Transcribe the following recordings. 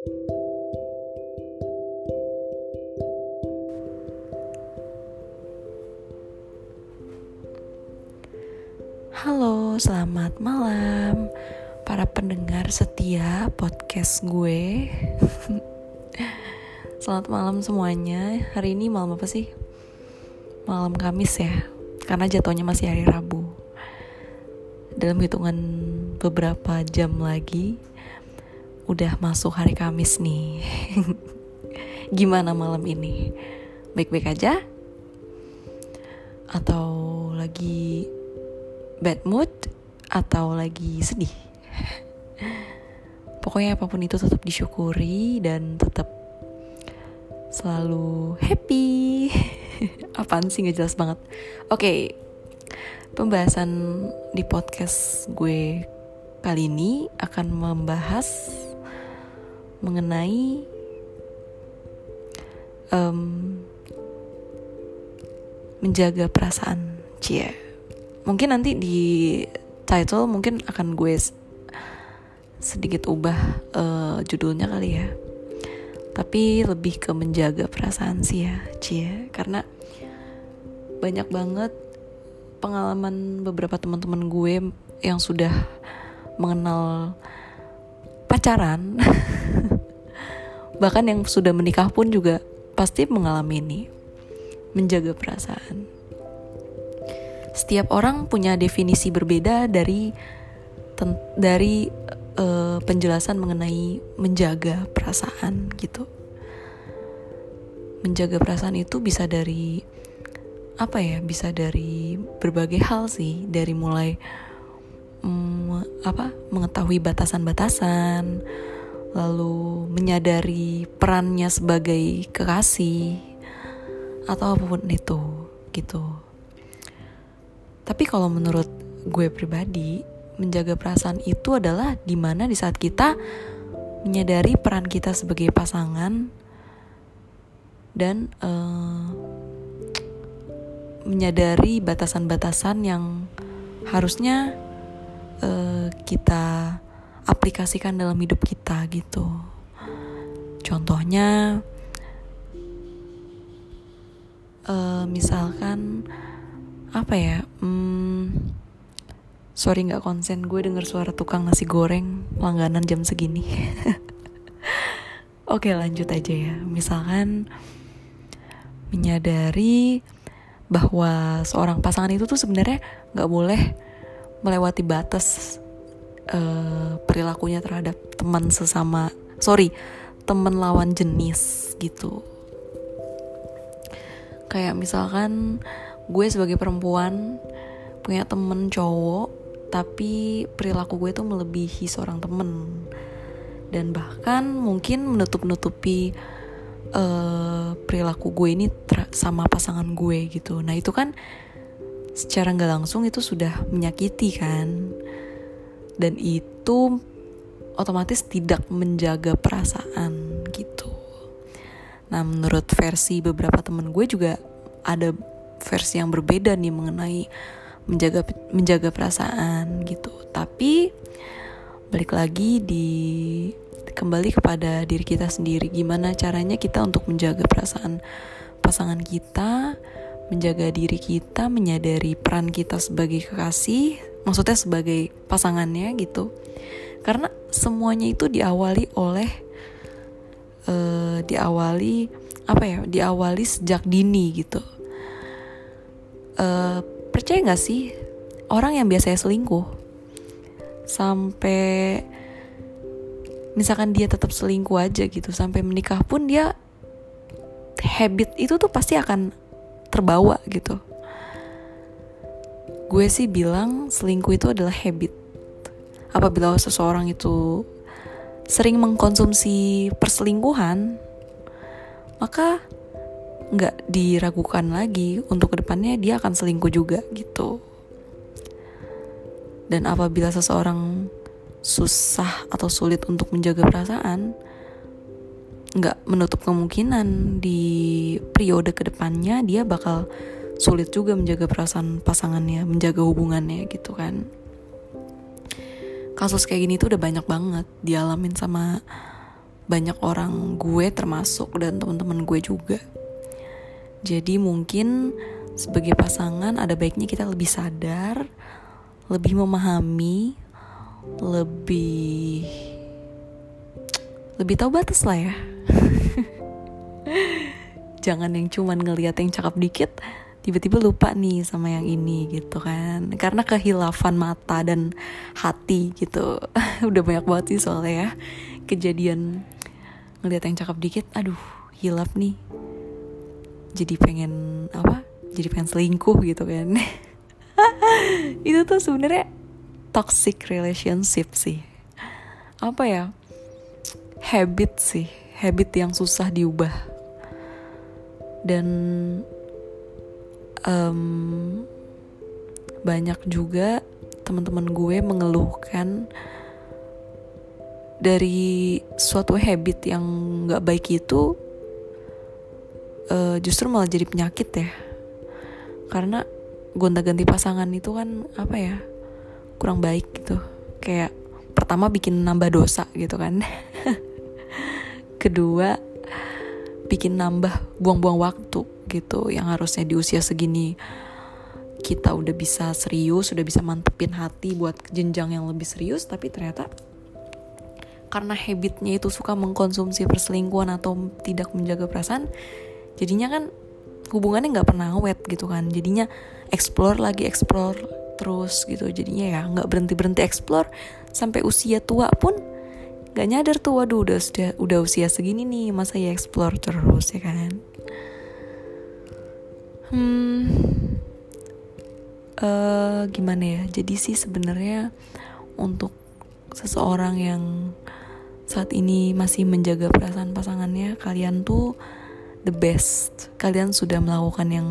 Halo, selamat malam para pendengar setia podcast gue. selamat malam semuanya. Hari ini malam apa sih? Malam Kamis ya. Karena jatuhnya masih hari Rabu. Dalam hitungan beberapa jam lagi udah masuk hari Kamis nih. Gimana malam ini? Baik-baik aja? Atau lagi bad mood atau lagi sedih. Pokoknya apa pun itu tetap disyukuri dan tetap selalu happy. Apaan sih gak jelas banget. Oke, okay, pembahasan di podcast gue kali ini akan membahas mengenai um, menjaga perasaan. Cie. Mungkin nanti di title mungkin akan gue sedikit ubah uh, judulnya kali ya. Tapi lebih ke menjaga perasaan sih ya cie. Karena banyak banget pengalaman beberapa teman-teman gue yang sudah mengenal pacaran bahkan yang sudah menikah pun juga pasti mengalami ini menjaga perasaan setiap orang punya definisi berbeda dari dari uh, penjelasan mengenai menjaga perasaan gitu. Menjaga perasaan itu bisa dari apa ya? Bisa dari berbagai hal sih, dari mulai um, apa? mengetahui batasan-batasan, lalu menyadari perannya sebagai kekasih atau apa pun itu gitu. Tapi kalau menurut gue pribadi, menjaga perasaan itu adalah di mana di saat kita menyadari peran kita sebagai pasangan dan uh, menyadari batasan-batasan yang harusnya uh, kita aplikasikan dalam hidup kita gitu. Contohnya, uh, misalkan apa ya hmm, sorry nggak konsen gue denger suara tukang nasi goreng langganan jam segini oke lanjut aja ya misalkan menyadari bahwa seorang pasangan itu tuh sebenarnya nggak boleh melewati batas uh, perilakunya terhadap teman sesama sorry teman lawan jenis gitu. Kayak misalkan gue sebagai perempuan punya temen cowok tapi perilaku gue tuh melebihi seorang temen. Dan bahkan mungkin menutup-nutupi uh, perilaku gue ini sama pasangan gue gitu. Nah itu kan secara nggak langsung itu sudah menyakiti kan dan itu otomatis tidak menjaga perasaan gitu nah menurut versi beberapa temen gue juga ada versi yang berbeda nih mengenai menjaga menjaga perasaan gitu. Tapi balik lagi di kembali kepada diri kita sendiri gimana caranya kita untuk menjaga perasaan pasangan kita, menjaga diri kita, menyadari peran kita sebagai kekasih, maksudnya sebagai pasangannya gitu. Karena semuanya itu diawali oleh uh, diawali apa ya? Diawali sejak dini gitu uh, percaya gak sih orang yang biasanya selingkuh sampai misalkan dia tetap selingkuh aja gitu sampai menikah pun dia habit itu tuh pasti akan terbawa gitu gue sih bilang selingkuh itu adalah habit. Apabila seseorang itu sering mengkonsumsi perselingkuhan maka nggak diragukan lagi untuk ke depannya dia akan selingkuh juga gitu. Dan apabila seseorang susah atau sulit untuk menjaga perasaan nggak menutup kemungkinan di periode ke depannya dia bakal sulit juga menjaga perasaan pasangannya menjaga hubungannya gitu kan kasus kayak gini tuh udah banyak banget dialamin sama banyak orang gue termasuk dan teman-teman gue juga. Jadi mungkin sebagai pasangan ada baiknya kita lebih sadar, lebih memahami, lebih lebih tahu batas lah ya. Jangan yang cuman ngeliat yang cakep dikit, tiba-tiba lupa nih sama yang ini gitu kan. Karena kehilafan mata dan hati gitu. Udah banyak banget sih soalnya ya kejadian ngeliat yang cakep dikit, aduh hilaf nih. Jadi pengen apa? Jadi pengen selingkuh gitu kan. itu tuh sebenarnya toxic relationship sih. Apa ya? habit sih habit yang susah diubah dan um, banyak juga teman-teman gue mengeluhkan dari suatu habit yang nggak baik itu uh, justru malah jadi penyakit ya. Karena gonta-ganti pasangan itu kan apa ya kurang baik gitu. Kayak pertama bikin nambah dosa gitu kan. Kedua bikin nambah buang-buang waktu gitu yang harusnya di usia segini. Kita udah bisa serius, udah bisa mantepin hati buat jenjang yang lebih serius, tapi ternyata karena habitnya itu suka mengkonsumsi perselingkuhan atau tidak menjaga perasaan, jadinya kan hubungannya nggak pernah awet gitu kan, jadinya explore lagi explore terus gitu, jadinya ya nggak berhenti berhenti explore. Sampai usia tua pun gak nyadar tuh waduh udah sudah udah usia segini nih masa ya explore terus ya kan? Hmm uh, gimana ya? Jadi sih sebenarnya untuk seseorang yang saat ini masih menjaga perasaan pasangannya kalian tuh the best. Kalian sudah melakukan yang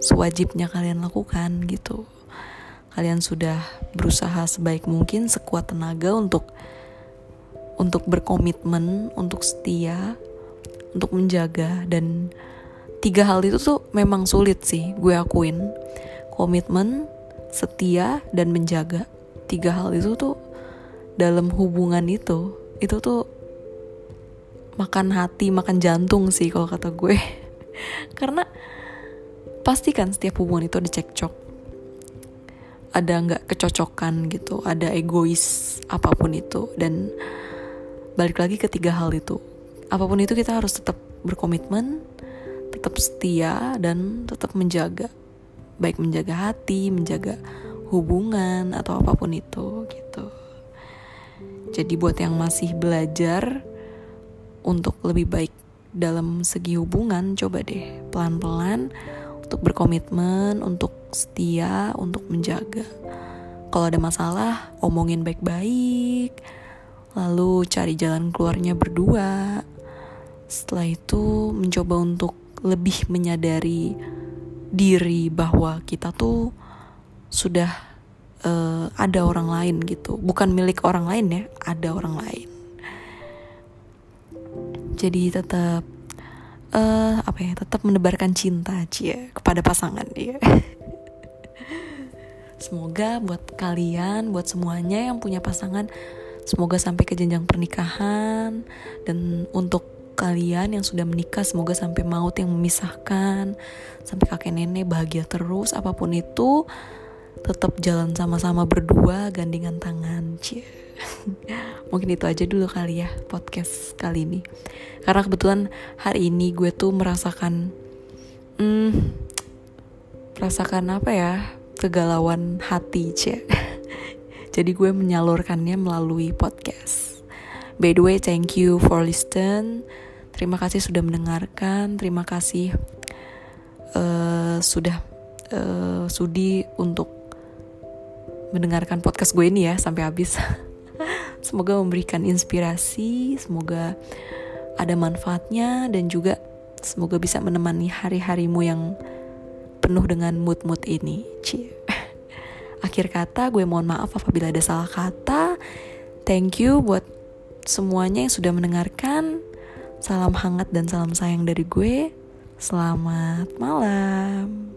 sewajibnya kalian lakukan gitu. Kalian sudah berusaha sebaik mungkin sekuat tenaga untuk untuk berkomitmen, untuk setia, untuk menjaga dan tiga hal itu tuh memang sulit sih gue akuin. Komitmen, setia dan menjaga. Tiga hal itu tuh dalam hubungan itu itu tuh makan hati, makan jantung sih kalau kata gue. Karena pasti kan setiap hubungan itu ada cekcok. Ada nggak kecocokan gitu, ada egois apa pun itu dan balik lagi ke tiga hal itu. Apa pun itu kita harus tetap berkomitmen tetap setia dan tetap menjaga. Baik menjaga hati menjaga hubungan atau apa pun itu gitu. Jadi buat yang masih belajar untuk lebih baik dalam segi hubungan coba deh pelan-pelan untuk berkomitmen untuk setia untuk menjaga. Kalau ada masalah omongin baik-baik lalu cari jalan keluarnya berdua. Setelah itu mencoba untuk lebih menyadari diri bahwa kita tuh sudah uh, ada orang lain gitu, bukan milik orang lain ya, ada orang lain. Jadi tetap uh, apa ya, tetap menebarkan cinta cia kepada pasangan ya. Semoga buat kalian, buat semuanya yang punya pasangan Semoga sampai ke jenjang pernikahan. Dan untuk kalian yang sudah menikah semoga sampai maut yang memisahkan. Sampai kakek nenek bahagia terus apa pun itu tetap jalan sama-sama berdua gandengan tangan. Cie. Mungkin itu aja dulu kali ya podcast kali ini. Karena kebetulan hari ini gue tuh merasakan hmm, merasakan apa ya kegalauan hati cie Jadi gue menyalurkannya melalui podcast. By the way, thank you for listen. Terima kasih sudah mendengarkan. Terima kasih uh, sudah uh, sudi untuk mendengarkan podcast gue ini ya sampai habis. semoga memberikan inspirasi, semoga ada manfaatnya dan juga semoga bisa menemani hari-harimu yang penuh dengan mood-mood ini. Cie. Akhir kata gue mohon maaf apabila ada salah kata. Thank you buat semuanya yang sudah mendengarkan. Salam hangat dan salam sayang dari gue. Selamat malam.